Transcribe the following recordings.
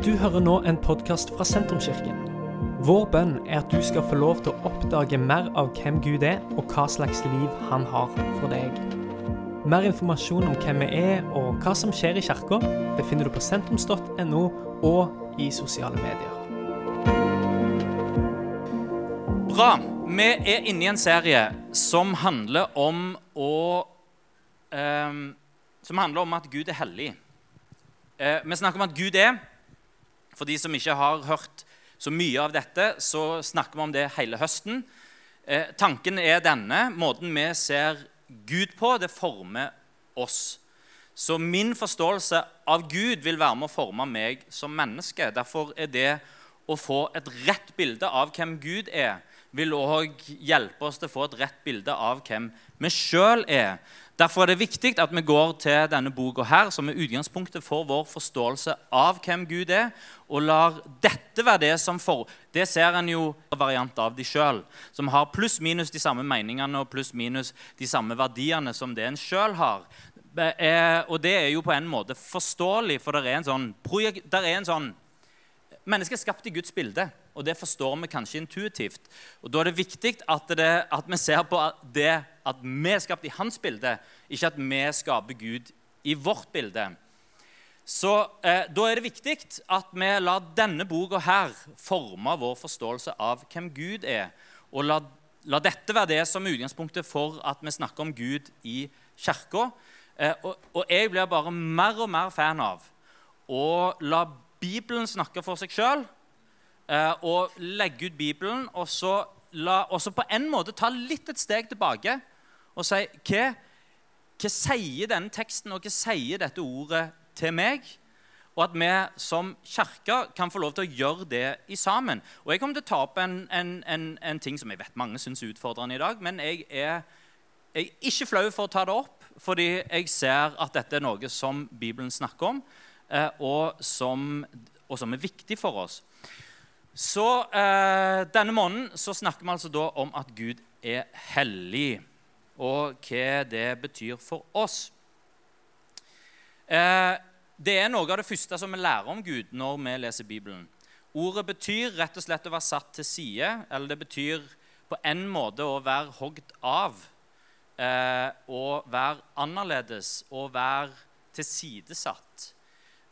Du hører nå en podkast fra Sentrumskirken. Vår bønn er at du skal få lov til å oppdage mer av hvem Gud er, og hva slags liv han har for deg. Mer informasjon om hvem vi er og hva som skjer i kirka, befinner du på sentrums.no og i sosiale medier. Bra. Vi er inne i en serie som handler om å ehm, Som handler om at Gud er hellig. Eh, vi snakker om at Gud er. For de som ikke har hørt så mye av dette, så snakker vi om det hele høsten. Eh, tanken er denne. Måten vi ser Gud på, det former oss. Så min forståelse av Gud vil være med å forme meg som menneske. Derfor er det å få et rett bilde av hvem Gud er, vil òg hjelpe oss til å få et rett bilde av hvem vi sjøl er. Derfor er det viktig at vi går til denne boka her, som er utgangspunktet for vår forståelse av hvem Gud er, og lar dette være det som for... Det ser en jo variant av de sjøl, som har pluss-minus de samme meningene og pluss-minus de samme verdiene som det en sjøl har. Og det er jo på en måte forståelig, for det er en sånn, der er en sånn Mennesket er skapt i Guds bilde, og det forstår vi kanskje intuitivt. Og Da er det viktig at, det, at vi ser på det at vi er skapt i hans bilde, ikke at vi skaper Gud i vårt bilde. Så eh, Da er det viktig at vi lar denne boka her forme vår forståelse av hvem Gud er. Og la, la dette være det som utgangspunktet for at vi snakker om Gud i kirka. Eh, og, og jeg blir bare mer og mer fan av å la Bibelen snakke for seg sjøl. Eh, og legge ut Bibelen, og så, la, oss på en måte ta litt et steg tilbake og si hva, hva sier denne teksten og hva sier dette ordet til meg? Og at vi som kirke kan få lov til å gjøre det i sammen. Og Jeg kommer til å ta opp en, en, en, en ting som jeg vet mange syns er utfordrende i dag. Men jeg er, jeg er ikke flau for å ta det opp, fordi jeg ser at dette er noe som Bibelen snakker om. Eh, og som, og som, er viktig for oss. Så eh, Denne måneden så snakker vi altså da om at Gud er hellig, og hva det betyr for oss. Eh, det er noe av det første som vi lærer om Gud når vi leser Bibelen. Ordet betyr rett og slett å være satt til side, eller det betyr på en måte å være hogd av. Eh, å være annerledes, å være tilsidesatt.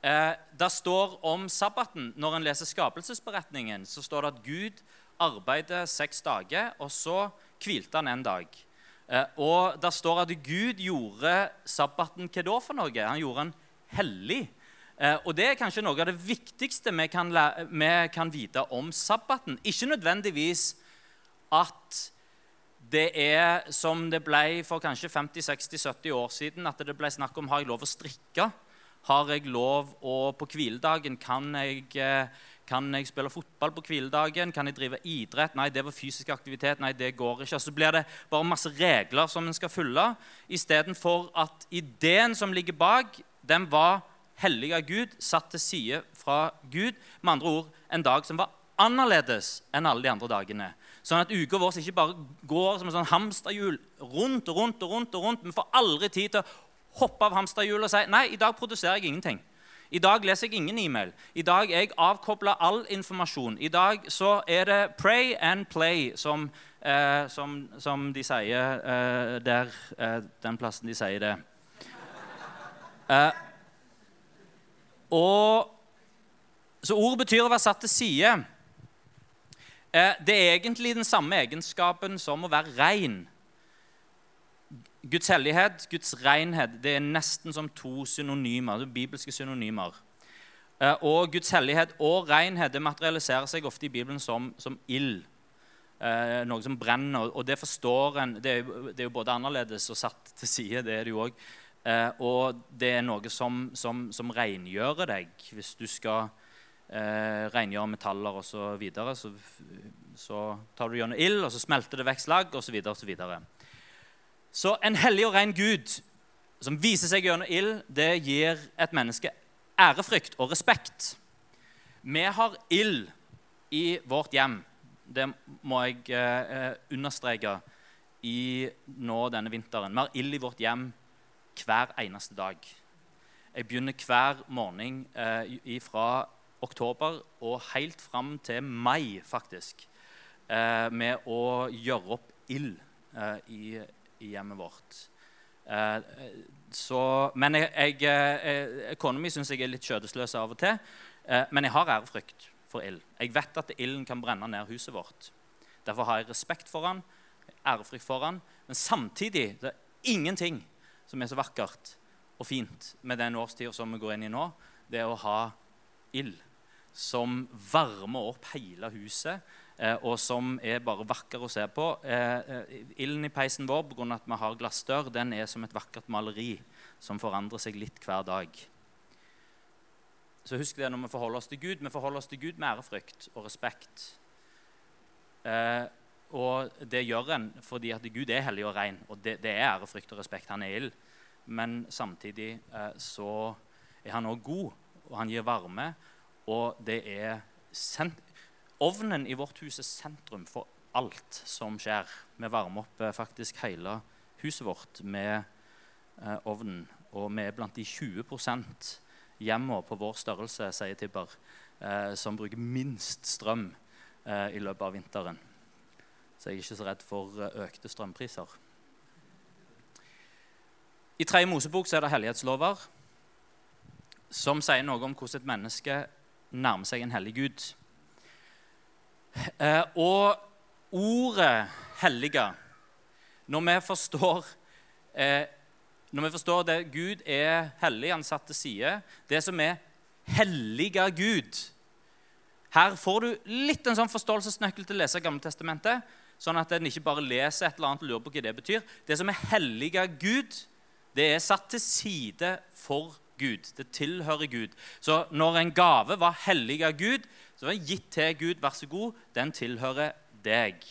Eh, det står om sabbaten. Når en leser skapelsesberetningen, så står det at Gud arbeidet seks dager, og så hvilte han en dag. Eh, og det står at Gud gjorde sabbaten hva da for noe? Han gjorde den hellig. Eh, og det er kanskje noe av det viktigste vi kan, vi kan vite om sabbaten. Ikke nødvendigvis at det er som det ble for kanskje 50-60-70 år siden, at det ble snakk om har jeg lov å strikke. Har jeg lov å På hviledagen kan jeg, eh, kan jeg spille fotball på hviledagen? Kan jeg drive idrett? Nei, det var fysisk aktivitet. Nei, det går ikke. Så blir det bare masse regler som en skal følge, istedenfor at ideen som ligger bak, den var hellig av Gud, satt til side fra Gud. Med andre ord en dag som var annerledes enn alle de andre dagene. Sånn at uka vår ikke bare går som en sånn hamsterhjul rundt og rundt og rundt. og rundt. Vi får aldri tid til å hoppe av hamsterhjulet og si nei, i dag produserer jeg ingenting. I dag leser jeg ingen e-mail. I dag er jeg avkobla all informasjon. I dag så er det pray and play, som, eh, som, som de sier eh, der eh, Den plassen de sier det. Eh, og, så ordet betyr å være satt til side. Eh, det er egentlig den samme egenskapen som å være rein. Guds hellighet, Guds renhet, det er nesten som to synonymer, det bibelske synonymer. Eh, og Guds hellighet og renhet det materialiserer seg ofte i Bibelen som, som ild. Eh, noe som brenner. Og det forstår en det er, det er, jo både annerledes og satt til side. det er det jo også. Eh, og det er noe som, som, som rengjører deg. Hvis du skal eh, rengjøre metaller osv., så, videre, så så tar du gjennom ild, og så smelter det vekk slagg osv. Så en hellig og ren Gud som viser seg gjennom ild, det gir et menneske ærefrykt og respekt. Vi har ild i vårt hjem. Det må jeg eh, understreke i nå denne vinteren. Vi har ild i vårt hjem hver eneste dag. Jeg begynner hver morgen eh, fra oktober og helt fram til mai, faktisk, eh, med å gjøre opp ild eh, i, i, hjemmet vårt. Eh, så, men jeg, jeg, kona mi syns jeg er litt skjødesløs av og til. men jeg har ærefrykt for ild. Jeg vet at ilden kan brenne ned huset vårt. Derfor har jeg respekt for han, ærefrykt for han. Men samtidig det er ingenting som er så vakkert og fint med den årstida som vi går inn i nå. Det er å ha ild som varmer opp hele huset, eh, og som er bare vakker å se på. Eh, eh, ilden i peisen vår på grunn av at vi har glassdør, den er som et vakkert maleri som forandrer seg litt hver dag. Så husk det når vi forholder oss til Gud. Vi forholder oss til Gud med ærefrykt og respekt. Eh, og det gjør en fordi at Gud er hellig og ren. Og det, det er ærefrykt og respekt. Han er ild. Men samtidig eh, så er han òg god, og han gir varme. Og det er Ovnen i vårt hus er sentrum for alt som skjer. Vi varmer opp eh, faktisk hele huset vårt med eh, ovnen. Og vi er blant de 20% hjemmene på vår størrelse sier Tibber, eh, som bruker minst strøm eh, i løpet av vinteren. Så jeg er ikke så redd for eh, økte strømpriser. I tredje Mosebok så er det hellighetslover som sier noe om hvordan et menneske nærmer seg en hellig gud. Eh, og ordet 'hellige' Når vi forstår eh, når vi forstår det Gud er hellig, han satt til side, det som er hellige Gud Her får du litt en sånn forståelsesnøkkel til å lese Gammeltestamentet, sånn at en ikke bare leser et eller annet og lurer på hva det betyr. Det som er hellige Gud, det er satt til side for Gud. Det tilhører Gud. Så når en gave var hellig av Gud, så var den gitt til Gud. Vær så god, den tilhører deg.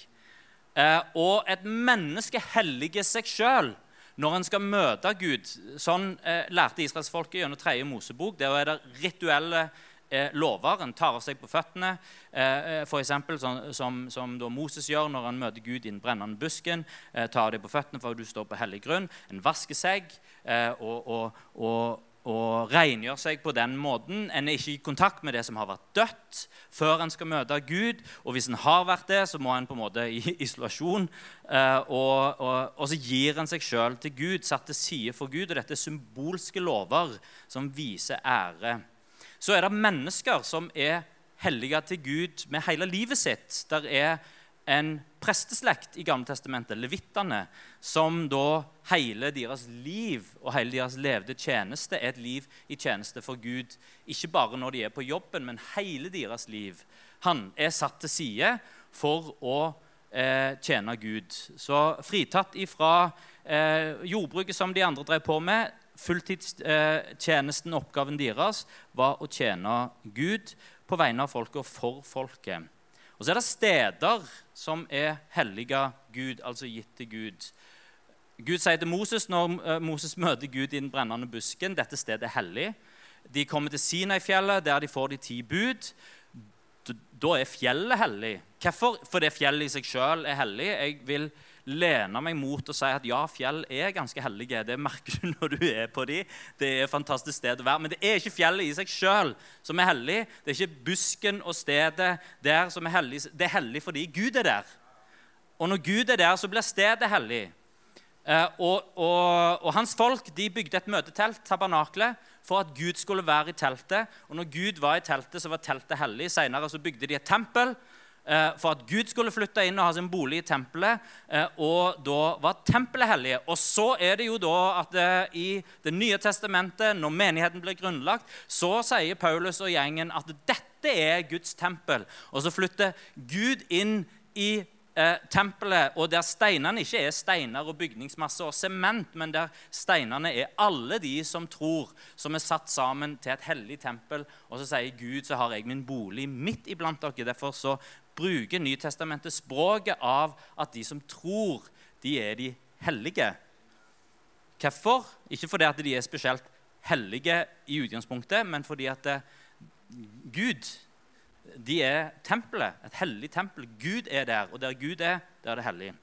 Eh, og et menneske helliger seg sjøl når en skal møte Gud. Sånn eh, lærte israelsfolket gjennom tredje Mosebok. Der er det rituelle eh, lover. En tar av seg på føttene, eh, eh f.eks. Sånn, som, som Moses gjør når han møter Gud i den brennende busken. Eh, tar av deg på føttene for at du står på hellig grunn. En vasker seg eh, og, og, og og rengjør seg på den måten. En er ikke i kontakt med det som har vært dødt, før en skal møte Gud. Og hvis en har vært det, så må en på en måte i isolasjon. Eh, og, og, og så gir en seg sjøl til Gud, satt til side for Gud. Og dette er symbolske lover som viser ære. Så er det mennesker som er hellige til Gud med hele livet sitt. Der er en presteslekt i Gamletestamentet, levittene, som da hele deres liv og hele deres levde tjeneste er et liv i tjeneste for Gud. Ikke bare når de er på jobben, men hele deres liv. Han er satt til side for å eh, tjene Gud. Så fritatt ifra eh, jordbruket som de andre drev på med, fulltidstjenesten, eh, oppgaven deres, var å tjene Gud på vegne av folket og for folket. Og så er det steder som er hellige Gud, altså gitt til Gud. Gud sier til Moses når eh, Moses møter Gud i den brennende busken dette stedet er hellig. De kommer til Sinai-fjellet, der de får de ti bud. Da er fjellet hellig. Hvorfor? Fordi fjellet i seg sjøl er hellig. Jeg vil lene meg mot og si at ja, fjell er ganske hellige. Det merker du når du er på de. Det er et fantastisk sted å være. Men det er ikke fjellet i seg sjøl som er hellig. Det er ikke busken og stedet der som er hellig. Det er hellig fordi Gud er der. Og når Gud er der, så blir stedet hellig. Eh, og, og, og, hans folk de bygde et møtetelt, tabernaklet, for at Gud skulle være i teltet. Og når Gud var i teltet, så var teltet hellig. Senere så bygde de et tempel for at Gud skulle flytte inn og ha sin bolig i tempelet. Eh, og da var tempelet hellige. Og så er det jo da at eh, i Det nye testamentet, når menigheten blir grunnlagt, så sier Paulus og gjengen at dette er Guds tempel. Og så flytter Gud inn i eh, tempelet, og der steinene ikke er steiner og bygningsmasse og sement, men der steinene er alle de som tror, som er satt sammen til et hellig tempel. Og så sier Gud, så har jeg min bolig midt iblant dere. Derfor så bruker Nytestamentet språket av at de som tror, de er de hellige. Hvorfor? Ikke fordi at de er spesielt hellige i utgangspunktet, men fordi at Gud de er tempelet, et hellig tempel. Gud er der, og der Gud er, der er det hellig.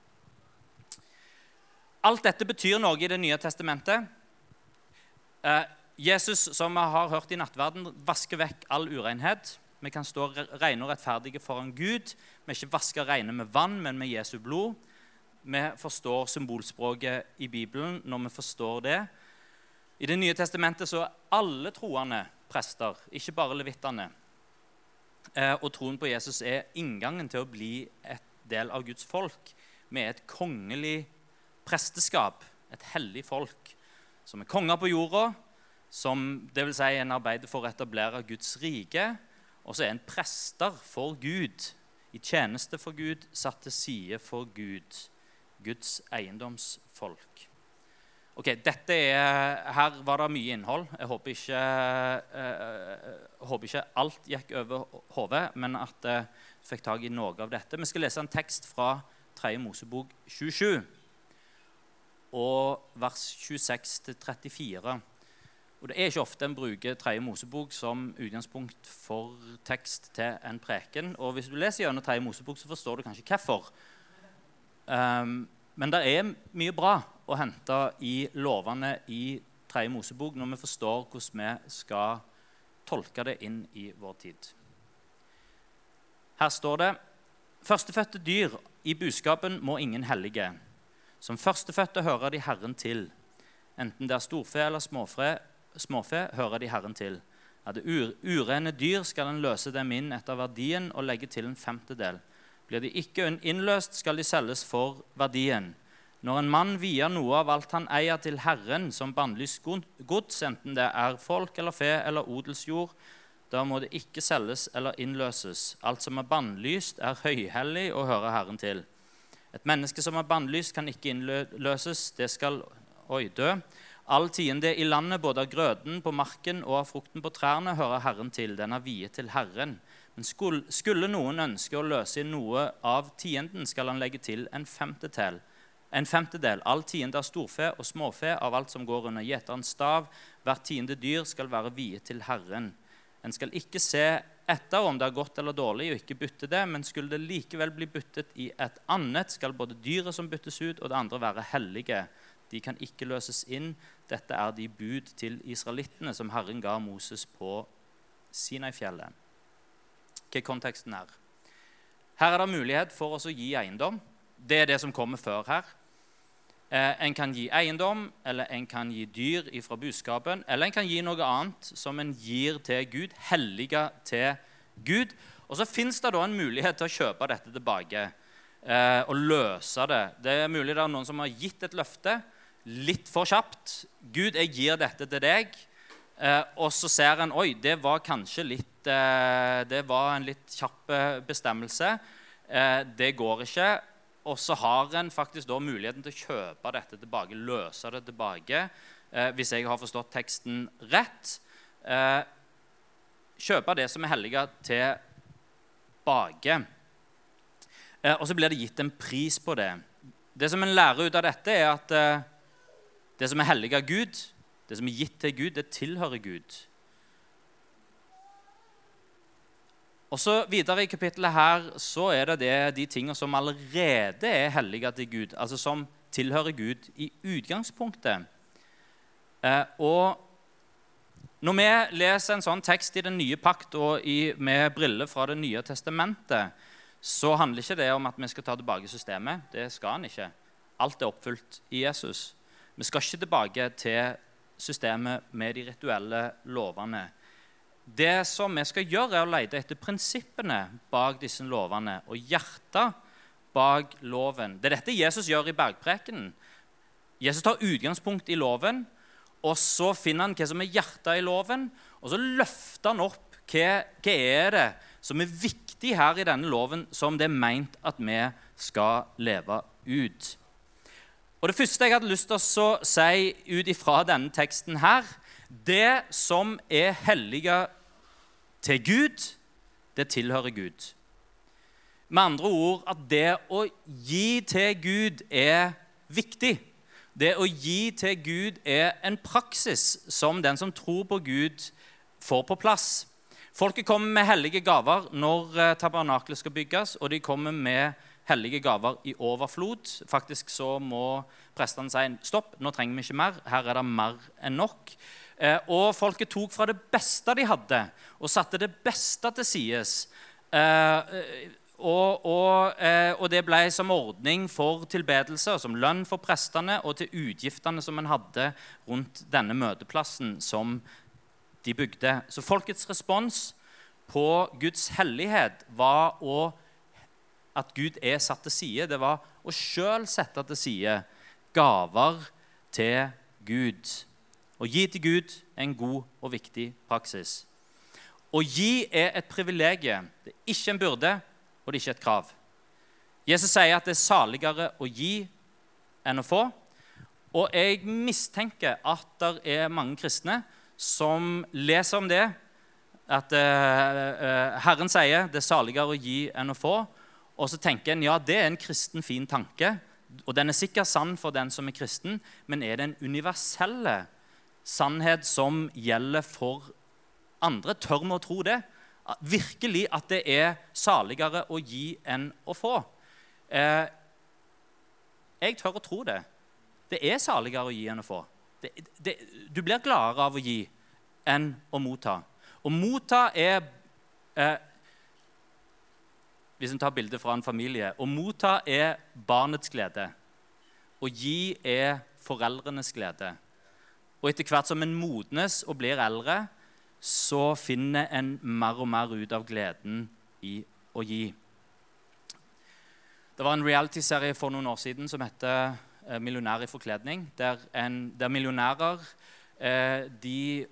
Alt dette betyr noe i Det nye testamentet. Eh, Jesus, som vi har hørt i nattverden, vasker vekk all urenhet. Vi kan stå rene og rettferdige foran Gud. Vi er ikke vaska rene med vann, men med Jesu blod. Vi forstår symbolspråket i Bibelen når vi forstår det. I Det nye testamentet så er alle troende prester, ikke bare levittene. Eh, og troen på Jesus er inngangen til å bli et del av Guds folk. Vi er et kongelig presteskap, et hellig folk, som er konger på jorda, som dvs. Si en arbeider for å etablere Guds rike, og så er en prester for Gud, i tjeneste for Gud, satt til side for Gud. Guds eiendomsfolk. Ok, dette er, Her var det mye innhold. Jeg håper ikke, eh, håper ikke alt gikk over hodet, men at jeg fikk tak i noe av dette. Vi skal lese en tekst fra 3. Mosebok 27, og vers 26-34. Og Det er ikke ofte en bruker Tredje Mosebok som utgangspunkt for tekst til en preken. Og hvis du leser gjennom Tredje Mosebok, så forstår du kanskje hvorfor. Um, men det er mye bra å hente i lovene i Tredje Mosebok når vi forstår hvordan vi skal tolke det inn i vår tid. Her står det Førstefødte dyr i buskapen må ingen hellige. Som førstefødte hører de Herren til. Enten det er storfe eller småfe, småfe hører de Herren til. Er det urene dyr, skal en løse dem inn etter verdien og legge til en femtedel. Blir de ikke innløst, skal de selges for verdien. Når en mann vier noe av alt han eier til Herren som bannlyst gods, enten det er folk eller fe eller odelsjord, da må det ikke selges eller innløses. Alt som er bannlyst, er høyhellig og hører Herren til. Et menneske som er bannlyst, kan ikke innløses. Det skal oi, dø. All tiende i landet, både av grøden på marken og av frukten på trærne, hører Herren til. Den er viet til Herren. Men skulle noen ønske å løse inn noe av tienden, skal han legge til en femtedel. En femtedel. All tiende av storfe og småfe, av alt som går under gjeterens stav. Hvert tiende dyr skal være viet til Herren. En skal ikke se etter om det er godt eller dårlig, og ikke bytte det, men skulle det likevel bli byttet i et annet, skal både dyret som byttes ut, og det andre være hellige. De kan ikke løses inn. Dette er de bud til israelittene som Herren ga Moses på Sinai-fjellet hva er konteksten her? Her er det mulighet for oss å gi eiendom. Det er det som kommer før her. Eh, en kan gi eiendom, eller en kan gi dyr fra buskapen, eller en kan gi noe annet som en gir til Gud, hellige til Gud. Og så fins det da en mulighet til å kjøpe dette tilbake eh, og løse det. Det er mulig det er noen som har gitt et løfte litt for kjapt. Gud, jeg gir dette til deg. Eh, og så ser en oi, det var kanskje litt eh, Det var en litt kjapp eh, bestemmelse. det går ikke. Og så har en faktisk da muligheten til å kjøpe dette tilbake, løse det tilbake, hvis jeg har forstått teksten rett. kjøpe det som er hellige, tilbake. og så blir det gitt en pris på det. Det som en lærer ut av dette, er at det som er hellig av Gud, det som er gitt til Gud, det tilhører Gud. Og så Videre i kapittelet her så er det, det de tingene som allerede er hellige til Gud, altså som tilhører Gud i utgangspunktet. Eh, og når vi leser en sånn tekst i Den nye pakt og i, med briller fra Det nye testamentet, så handler ikke det om at vi skal ta tilbake systemet. Det skal han ikke. Alt er oppfylt i Jesus. Vi skal ikke tilbake til systemet med de rituelle lovene. Det som vi skal gjøre, er å lete etter prinsippene bak disse lovene og hjertet bak loven. Det er dette Jesus gjør i bergprekenen. Jesus tar utgangspunkt i loven, og så finner han hva som er hjertet i loven, og så løfter han opp hva, hva er det som er viktig her i denne loven, som det er meint at vi skal leve ut. Og Det første jeg hadde lyst til å si ut ifra denne teksten her Det som er hellige til Gud, det tilhører Gud. Med andre ord at det å gi til Gud er viktig. Det å gi til Gud er en praksis som den som tror på Gud, får på plass. Folket kommer med hellige gaver når eh, tabernaklet skal bygges, og de kommer med hellige gaver i overflod. Faktisk så må prestene si stopp, nå trenger vi ikke mer. Her er det mer enn nok. Eh, og folket tok fra det beste de hadde, og satte det beste til sides. Eh, og, og, eh, og, det ble som ordning for tilbedelse, som lønn for prestene og til utgiftene som en hadde rundt denne møteplassen som de bygde. Så folkets respons på Guds hellighet var å, at Gud er satt til side. Det var å sjøl sette til side gaver til Gud. Å gi til Gud er en god og viktig praksis. Å gi er et privilegium. Det er ikke en byrde, og det er ikke et krav. Jesus sier at det er saligere å gi enn å få. Og jeg mistenker at det er mange kristne som leser om det. At uh, Herren sier det er saligere å gi enn å få. Og så tenker en ja, det er en kristen, fin tanke. Og den er sikkert sann for den som er kristen, men er det en universelle sannhet som gjelder for andre? Tør vi å tro det? Virkelig at det er saligere å gi enn å få? Eh, jeg tør å tro det. Det er saligere å gi enn å få. Det, det, du blir gladere av å gi enn å motta. Å motta er eh, Hvis en tar bilde fra en familie Å motta er barnets glede. Å gi er foreldrenes glede. Og etter hvert som en modnes og blir eldre, så finner en mer og mer ut av gleden i å gi. Det var en realityserie for noen år siden som heter eh, 'Millionær i forkledning', der, en, der millionærer eh, de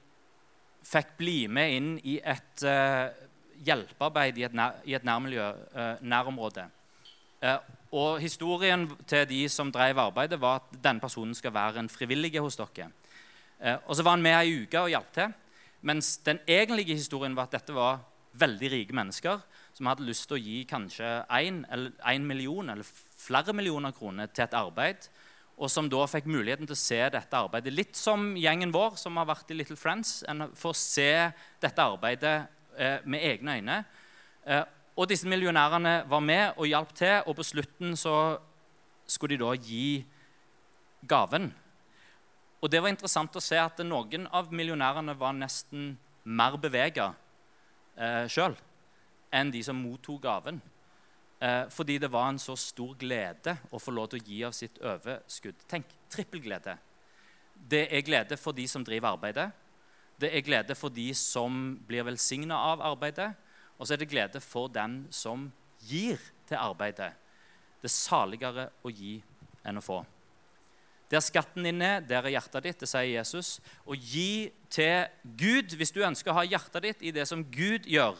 fikk bli med inn i et eh, hjelpearbeid i et, nærmiljø, eh, nærområde. Eh, og Historien til de som drev arbeidet, var at denne personen skal være en frivillig hos dere. Eh, og Så var han med ei uke og hjalp til. Mens den egentlige historien var at dette var veldig rike mennesker som hadde lyst til å gi kanskje én million eller flere millioner kroner til et arbeid, og som da fikk muligheten til å se dette arbeidet. Litt som gjengen vår som har vært i Little Friends. En får se dette arbeidet med egne øyne. Eh, og disse millionærene var med og hjalp til, og på slutten så skulle de da gi gaven. Og det var interessant å se at noen av millionærene var nesten mer bevega eh, sjøl enn de som mottok gaven. Eh, fordi det var en så stor glede å få lov til å gi av sitt overskudd. Tenk, trippelglede. Det er glede for de som driver arbeidet. Det er glede for de som blir velsigna av arbeidet. Og så er det glede for den som gir til arbeidet. Det er saligere å gi enn å få. Der skatten din er, der er hjertet ditt, det sier Jesus. Og gi til Gud hvis du ønsker å ha hjertet ditt i det som Gud gjør.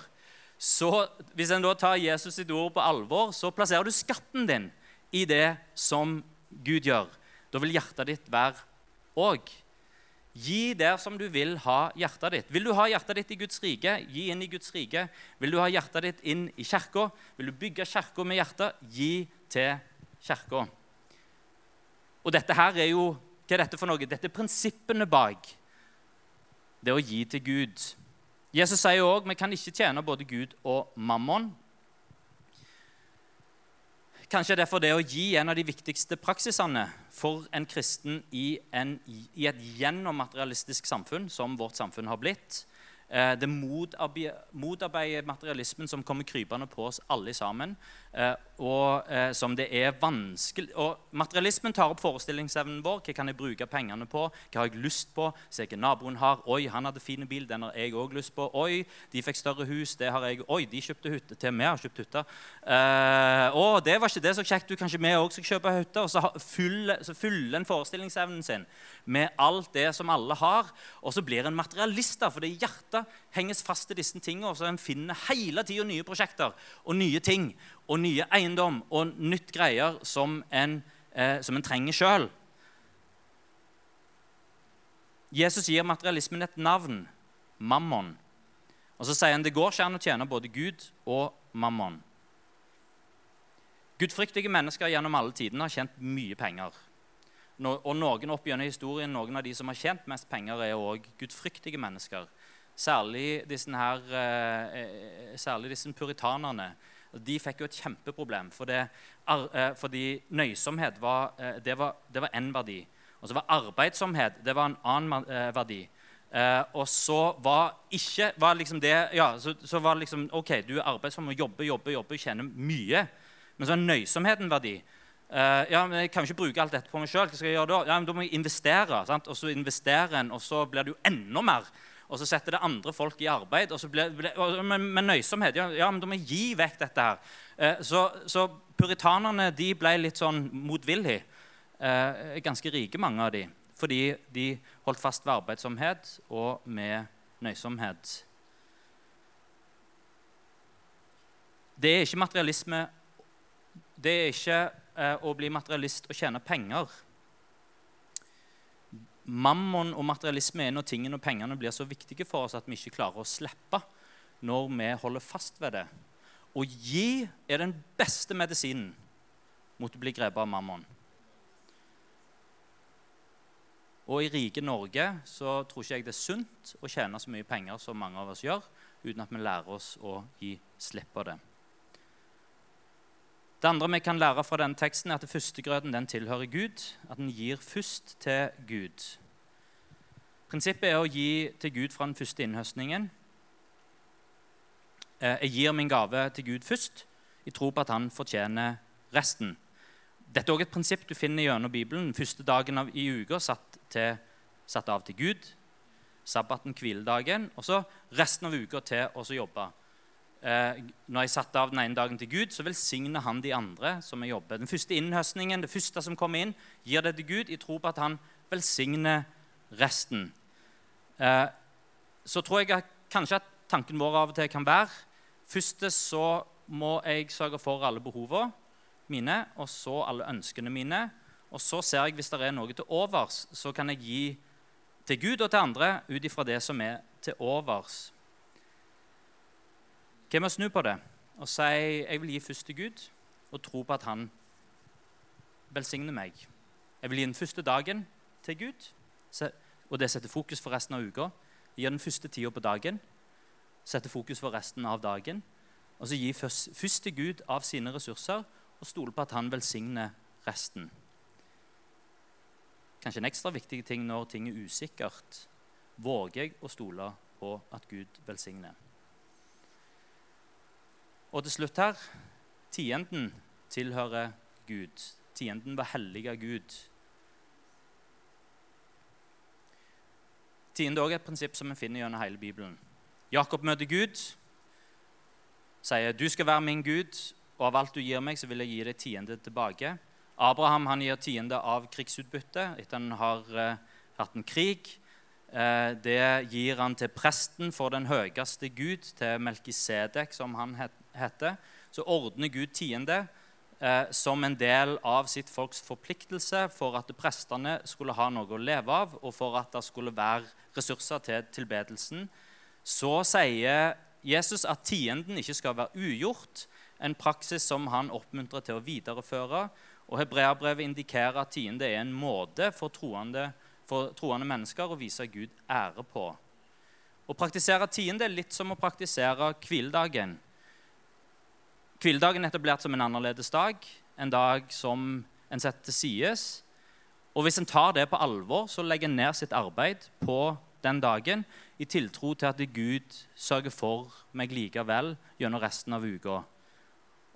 Så Hvis en da tar Jesus sitt ord på alvor, så plasserer du skatten din i det som Gud gjør. Da vil hjertet ditt være òg. Gi der som du vil ha hjertet ditt. Vil du ha hjertet ditt i Guds rike, gi inn i Guds rike. Vil du ha hjertet ditt inn i kirka, vil du bygge kirka med hjertet, gi til kirka. Og dette her er jo Hva er dette for noe? Dette er prinsippene bak det å gi til Gud. Jesus sier òg vi kan ikke tjene både Gud og mammon. Kanskje derfor det å gi en av de viktigste praksisene for en kristen i, en, i et gjennommaterialistisk samfunn, som vårt samfunn har blitt. Eh, det motarbeider materialismen som kommer krypende på oss alle sammen. Eh, og eh, som det er vanskelig Og Materialismen tar opp forestillingsevnen vår. Hva kan jeg bruke pengene på? Hva har jeg lyst på? Se hva naboen har. Oi, han hadde fin bil. Den har jeg òg lyst på. Oi, de fikk større hus. Det har jeg. Oi, de kjøpte hytte. Til vi har kjøpt hytte. Uh, å, det var ikke det så kjekt. Du, kanskje vi òg skal kjøpe hytte? Og så, fyller, fyll en forestillingsevnen sin med alt det som alle har. Og så blir en materialist, da, er hjertet henges fast til disse tingene. Så en finner hele tida nye prosjekter og nye ting og nye eiendom og nytt greier som en, eh, som en trenger sjøl. Jesus gir materialismen et navn mammon. Og så sier han det går ikke an å tjene både Gud og mammon. Gudfryktige mennesker gjennom alle tidene har tjent mye penger. Og noen opp gjennom historien, noen av de som har tjent mest penger, er òg gudfryktige mennesker. Særlig disse, her, eh, særlig disse puritanerne de fikk jo et kjempeproblem. For eh, fordi nøysomhet eh, det var, det var en verdi. Og så var arbeidsomhet det var en annen verdi. Og så var ikke var liksom det, ja, så, så var liksom, OK, du er arbeidsom og jobber, jobber, jobber, tjener mye. Men så er nøysomheten verdi. Uh, ja, men Jeg kan ikke bruke alt dette på meg sjøl. Hva skal jeg gjøre da? Ja, men Da må jeg investere. Sant? Og så investerer en, og så blir det jo enda mer. Og så setter det andre folk i arbeid. blir, blir, med, med, nøysomhet. Ja, ja, men da må jeg gi vekk dette her. Eh, så, så, puritanerne de ble litt sånn motvillige. Eh, ganske rike, mange av de. Fordi de holdt fast ved arbeidsomhet og med nøysomhet. Det er ikke materialisme det er ikke eh, å bli materialist og tjene penger. Mammon og materialisme er når tingene og pengene blir så viktige for oss at vi ikke klarer å slippe når vi holder fast ved det. Å gi er den beste medisinen mot å bli grepet av mammon. Og i rike Norge så tror ikke jeg det er sunt å tjene så mye penger som mange av oss gjør, uten at vi lærer oss å gi slipp på det. Det andre vi kan lære fra denne teksten, er at førstegrøten den tilhører Gud. At den gir først til Gud. Prinsippet er å gi til Gud fra den første innhøstningen. Eh, jeg gir min gave til Gud først, i tro på at han fortjener resten. Dette er også et prinsipp du finner gjennom Bibelen. Første dagen i uka satt, satt av til Gud. Sabbaten, hviledagen. Og så resten av uka til å jobbe eh, når jeg satte av den ene dagen til Gud, så velsigner han de andre som jeg jobber. Den første innhøstningen, det første som kommer inn, gir det til Gud i tro på at han velsigner resten. Eh, så tror jeg at kanskje at tanken vår av og til kan være Først så må jeg sørge for alle behovene mine, og så alle ønskene mine. Og så ser jeg hvis det er noe til overs, så kan jeg gi til Gud og til andre ut ifra det som er til overs. Hva med å snu på det og si jeg vil gi først til Gud og tro på at han velsigner meg? Jeg vil gi den første dagen til Gud, og det setter fokus for resten av uka. Gi den første tida på dagen, setter fokus for resten av dagen. Og så gi først, først til Gud av sine ressurser og stole på at han velsigner resten. Kanskje en ekstra viktig ting når ting er usikkert. Våger jeg å stole på at Gud velsigner? Og til slutt her tienden tilhører Gud. Tienden var hellig av Gud. Tiende er også et prinsipp som vi finner gjennom hele Bibelen. Jakob møter Gud, sier 'Du skal være min Gud, og av alt du gir meg, så vil jeg gi deg tiende tilbake'. Abraham han gir tiende av krigsutbytte etter han har uh, hatt en krig. Uh, det gir han til presten for den høyeste Gud, til Melkisedek, som han het, heter, så ordner Gud tiende eh, som en del av sitt folks forpliktelse for at prestene skulle ha noe å leve av, og for at det skulle være ressurser til tilbedelsen. Så sier Jesus at tienden ikke skal være ugjort, en praksis som han oppmuntrer til å videreføre. Og Hebreabrevet indikerer at tiende er en måte for troende, for troende mennesker å vise Gud ære på. Å praktisere tiende er litt som å praktisere hviledagen. Hviledagen er etablert som en annerledes dag, en dag som en setter til sides. Og hvis en tar det på alvor, så legger en ned sitt arbeid på den dagen i tiltro til at Gud sørger for meg likevel gjennom resten av uka.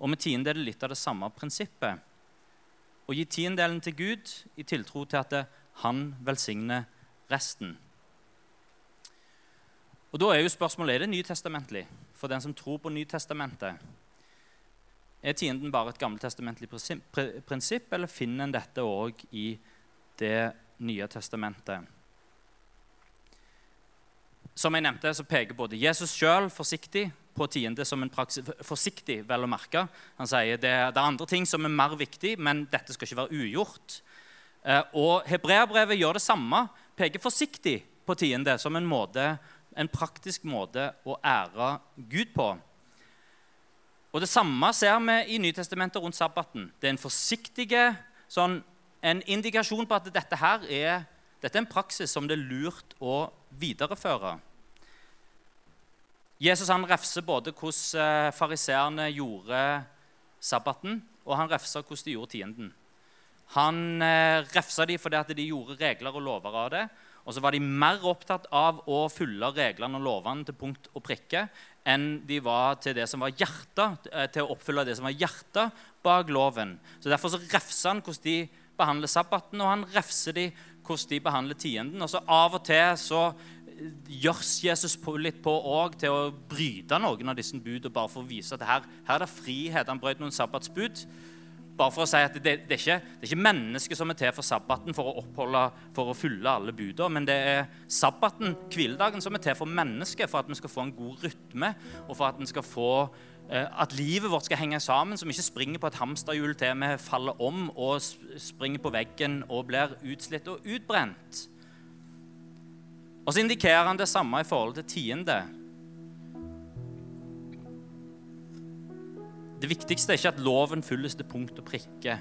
Og med tiende litt av det samme prinsippet. Å gi tiendedelen til Gud i tiltro til at han velsigner resten. Og Da er jo spørsmålet er det nytestamentlig for den som tror på Nytestamentet. Er tienden bare et gammeltestamentlig prinsipp, eller finner en dette òg i Det nye testamentet? Som jeg nevnte, så peker både Jesus sjøl forsiktig på tiende som en praksis, forsiktig vel å merke. Han sier det, det er andre ting som er mer viktig, men dette skal ikke være ugjort. Eh, og Hebreabrevet gjør det samme, peker forsiktig på tiende som en, måte, en praktisk måte å ære Gud på. Og Det samme ser vi i Nytestamentet rundt sabbaten. Det er en forsiktig sånn, en indikasjon på at dette her er, dette er en praksis som det er lurt å videreføre. Jesus han refser både hvordan eh, fariseerne gjorde sabbaten, og han refser hvordan de gjorde tienden. Han refser refsa dem fordi de gjorde regler og lover av det, Og så var de mer opptatt av å følge reglene og lovene til punkt og prikke enn de var til det som var hjertet, eh, til å oppfylle det som var hjertet bak loven. Så Derfor så refser han hvordan de behandler sabbaten, og han refser de hvordan de behandler tienden. Og så Av og til så eh, gjørs Jesus litt på òg til å bryte noen av disse budene, bare for å vise at her, her er det frihet. Han brøt noen sabbatsbud bare for å si at det, det, er ikke, det er ikke mennesket som er til for sabbaten for å oppholde, for å fylle alle budene, men det er sabbaten, hviledagen, som er til for mennesket, for at vi skal få en god rytme, og for at, skal få, eh, at livet vårt skal henge sammen, så vi ikke springer på et hamsterhjul til vi faller om og springer på veggen og blir utslitt og utbrent. Og så indikerer han det samme i forhold til tiende. Det viktigste er ikke at loven fylles til punkt og prikke.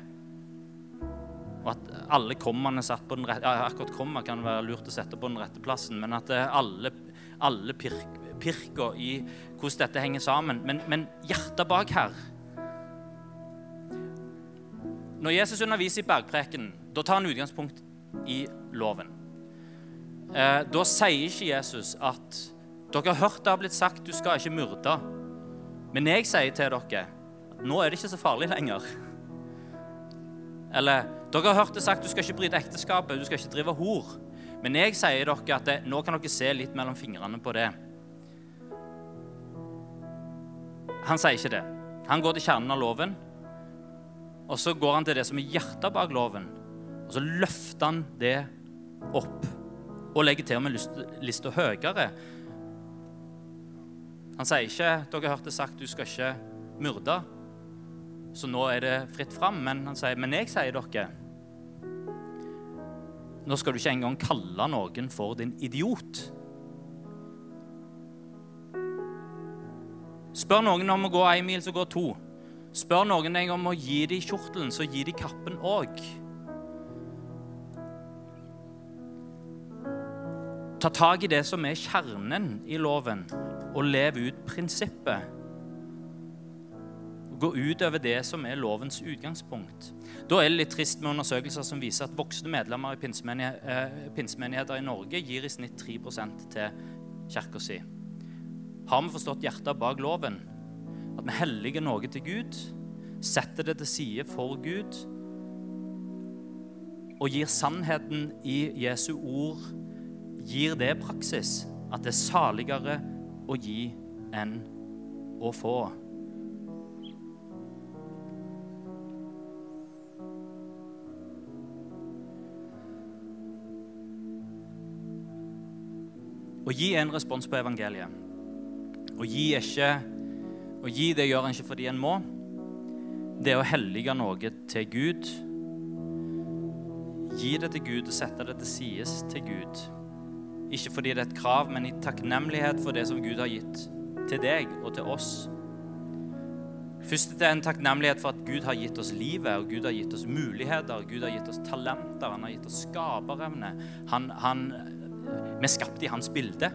Og at alle kommene satt på den rette, Akkurat komma kan være lurt å sette på den rette plassen, men at alle, alle pirk, pirker i hvordan dette henger sammen. Men, men hjertet bak her Når Jesus underviser i bergpreken, da tar han utgangspunkt i loven. Eh, da sier ikke Jesus at dere har hørt det har blitt sagt du skal ikke myrde. Men jeg sier til dere nå er det ikke så farlig lenger. Eller dere har hørt det sagt du skal ikke bryte ekteskapet, du skal ikke drive hor. Men jeg sier dere at det, nå kan dere se litt mellom fingrene på det. Han sier ikke det. Han går til kjernen av loven, og så går han til det som er hjertet bak loven. Og så løfter han det opp og legger til med lista høyere. Han sier ikke dere har hørt det sagt du skal ikke myrde så nå er det fritt fram. Men han sier, men jeg sier dere Nå skal du ikke engang kalle noen for din idiot. Spør noen om å gå én mil, så går to. Spør noen deg om å gi dem kjortelen, så gi dem kappen òg. Ta tak i det som er kjernen i loven, og lev ut prinsippet gå utover det som er lovens utgangspunkt. Da er det litt trist med undersøkelser som viser at voksne medlemmer i eh, pinsemenigheter i Norge gir i snitt 3 til kirka si. Har vi forstått hjertet bak loven? At vi helliger noe til Gud, setter det til side for Gud og gir sannheten i Jesu ord Gir det praksis at det er saligere å gi enn å få. Å gi en respons på evangeliet. Å gi, ikke, å gi det gjør en ikke fordi en må. Det er å hellige noe til Gud. Gi det til Gud og sette det til sides til Gud. Ikke fordi det er et krav, men i takknemlighet for det som Gud har gitt til deg og til oss. Først er en takknemlighet for at Gud har gitt oss livet, og Gud har gitt oss muligheter, Gud har gitt oss talenter, han har gitt oss skaperevne. Han, han vi er skapt i hans bilde.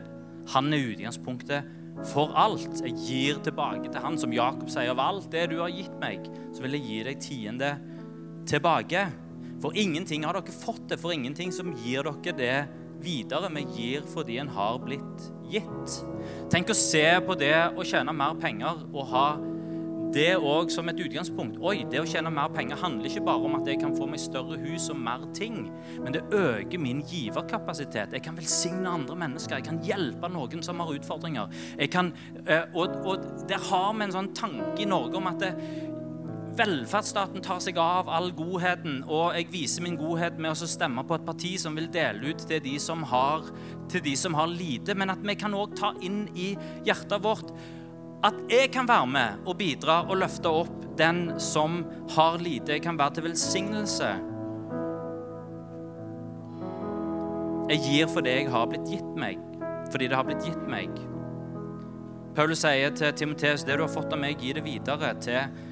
Han er utgangspunktet for alt. Jeg gir tilbake til han, som Jakob sier. Av alt det du har gitt meg, så vil jeg gi deg tiende tilbake. For ingenting har dere fått det, for ingenting som gir dere det videre. Vi gir fordi en har blitt gitt. Tenk å se på det å tjene mer penger og ha det òg som et utgangspunkt. Oi, det å tjene mer penger handler ikke bare om at jeg kan få meg større hus og mer ting, men det øker min giverkapasitet. Jeg kan velsigne andre mennesker. Jeg kan hjelpe noen som har utfordringer. Kan, eh, og, og, der har vi en sånn tanke i Norge om at det, velferdsstaten tar seg av all godheten, og jeg viser min godhet med å stemme på et parti som vil dele ut til de som har, til de som har lite, men at vi kan òg ta inn i hjertet vårt at jeg kan være med og bidra og løfte opp den som har lite. Jeg kan være til velsignelse. Jeg gir for det jeg har blitt gitt meg, fordi det har blitt gitt meg. Paulus sier til Timoteus det du har fått av meg, gi det videre til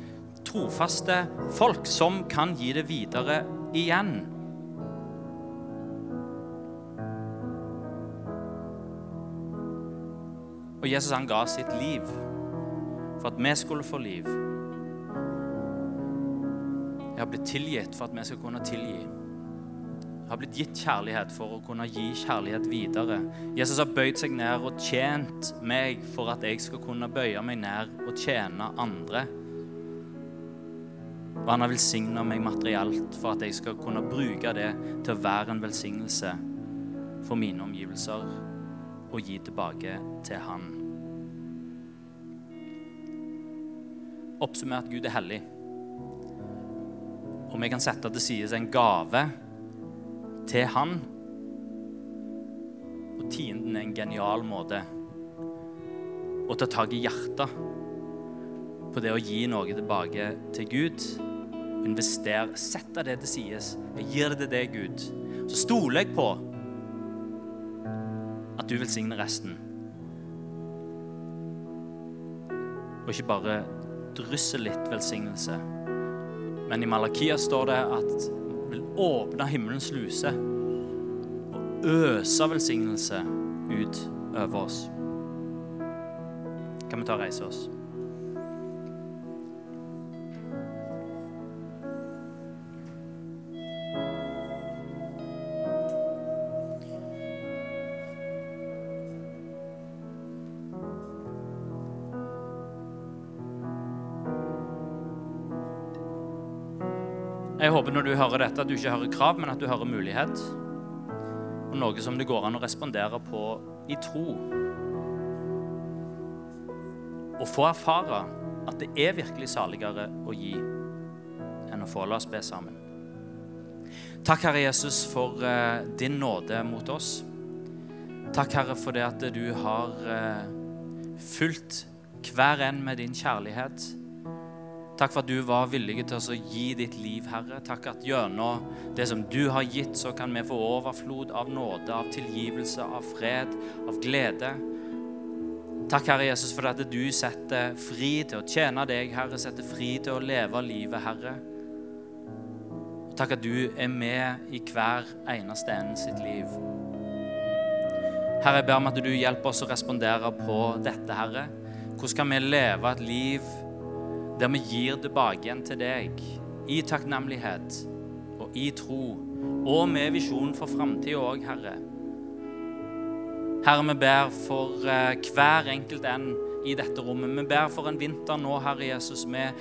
trofaste folk som kan gi det videre igjen. Og Jesus han ga sitt liv for at vi skulle få liv. Jeg har blitt tilgitt for at vi skal kunne tilgi. Jeg har blitt gitt kjærlighet for å kunne gi kjærlighet videre. Jesus har bøyd seg ned og tjent meg for at jeg skal kunne bøye meg ned og tjene andre. Og han har velsigna meg materielt for at jeg skal kunne bruke det til å være en velsignelse for mine omgivelser og gi tilbake til han. Oppsummert Gud er hellig. Og vi kan sette til side en gave til han. Og tienden er en genial måte å ta tak i hjertet på det å gi noe tilbake til Gud. Invester, sette det til side. Jeg gir det til deg, Gud. Så stoler jeg på at du velsigner resten. Og ikke bare drysser litt velsignelse. Men i Malakia står det at vil åpne himmelens luse og øse velsignelse ut over oss. Kan vi ta og reise oss? Når du hører dette, at du ikke hører krav, men at du hører mulighet. Og noe som det går an å respondere på i tro. Og få erfare at det er virkelig saligere å gi enn å få. La oss be sammen. Takk, Herre Jesus, for uh, din nåde mot oss. Takk, Herre, for det at du har uh, fulgt hver en med din kjærlighet. Takk for at du var villig til å gi ditt liv, Herre. Takk at gjennom det som du har gitt, så kan vi få overflod av nåde, av tilgivelse, av fred, av glede. Takk, Herre Jesus, for at du setter fri til å tjene deg, Herre. Setter fri til å leve livet, Herre. Takk at du er med i hver eneste en sitt liv. Herre, jeg ber om at du hjelper oss å respondere på dette, Herre. Hvordan kan vi leve et liv der vi gir tilbake igjen til deg i takknemlighet og i tro, og med visjon for framtida òg, Herre. Herre, vi ber for eh, hver enkelt en i dette rommet. Vi ber for en vinter nå, Herre Jesus, med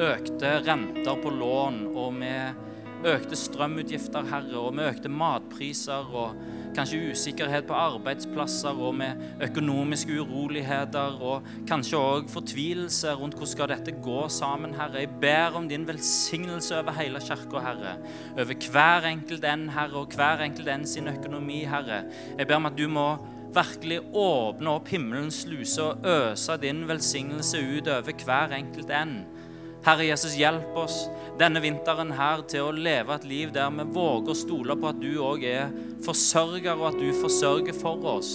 økte renter på lån og med økte strømutgifter, Herre, og med økte matpriser og kanskje usikkerhet på arbeidsplasser og med økonomiske uroligheter og kanskje òg fortvilelse rundt hvordan skal dette gå sammen, Herre. Jeg ber om din velsignelse over hele kirka, Herre. Over hver enkelt en, Herre, og hver enkelt en sin økonomi, Herre. Jeg ber om at du må virkelig åpne opp himmelens luse og øse din velsignelse ut over hver enkelt en. Herre Jesus, hjelp oss denne vinteren her til å leve et liv der vi våger å stole på at du òg er forsørger, og at du forsørger for oss.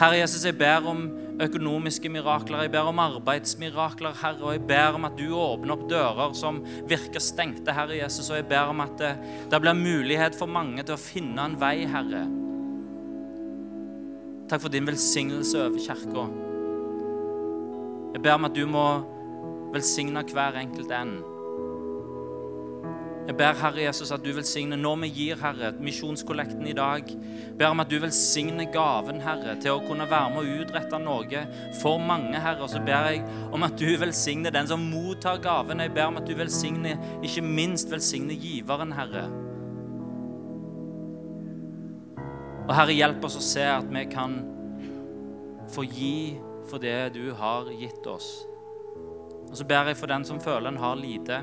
Herre Jesus, jeg ber om økonomiske mirakler, jeg ber om arbeidsmirakler, Herre, og jeg ber om at du åpner opp dører som virker stengte, Herre Jesus, og jeg ber om at det, det blir mulighet for mange til å finne en vei, Herre. Takk for din velsignelse over kirka. Jeg ber om at du må velsigne hver enkelt en. Jeg ber Herre Jesus at du velsigner når vi gir, Herre, misjonskollekten i dag. Jeg ber om at du velsigner gaven, Herre, til å kunne være med og utrette noe for mange, Herre. Og så ber jeg om at du velsigner den som mottar gaven. Jeg ber om at du velsigner, ikke minst velsigner giveren, Herre. Og Herre, hjelp oss å se at vi kan få gi for det du har gitt oss. Og så ber jeg for den som føler en har lite.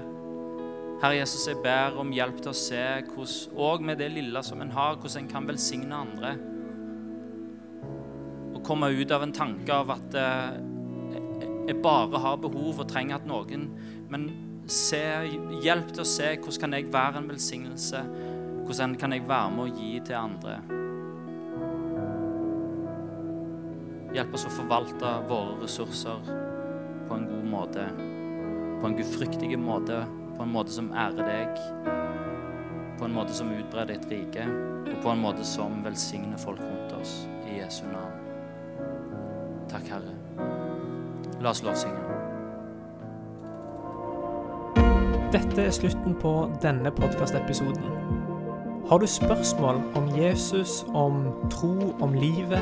Herre Jesus, jeg ber om hjelp til å se hvordan, og med det lille som en har, hvordan en kan velsigne andre. Og komme ut av en tanke av at eh, jeg bare har behov og trenger at noen Men se, hjelp til å se hvordan kan jeg være en velsignelse. Hvordan kan jeg være med å gi til andre. Hjelp oss å forvalte våre ressurser en god måte. På en gudfryktig måte, på en måte som ærer deg. På en måte som utbrer ditt rike, og på en måte som velsigner folk rundt oss. I Jesu navn. Takk, Herre. La oss lovsynge. Dette er slutten på denne podkastepisoden. Har du spørsmål om Jesus, om tro, om livet,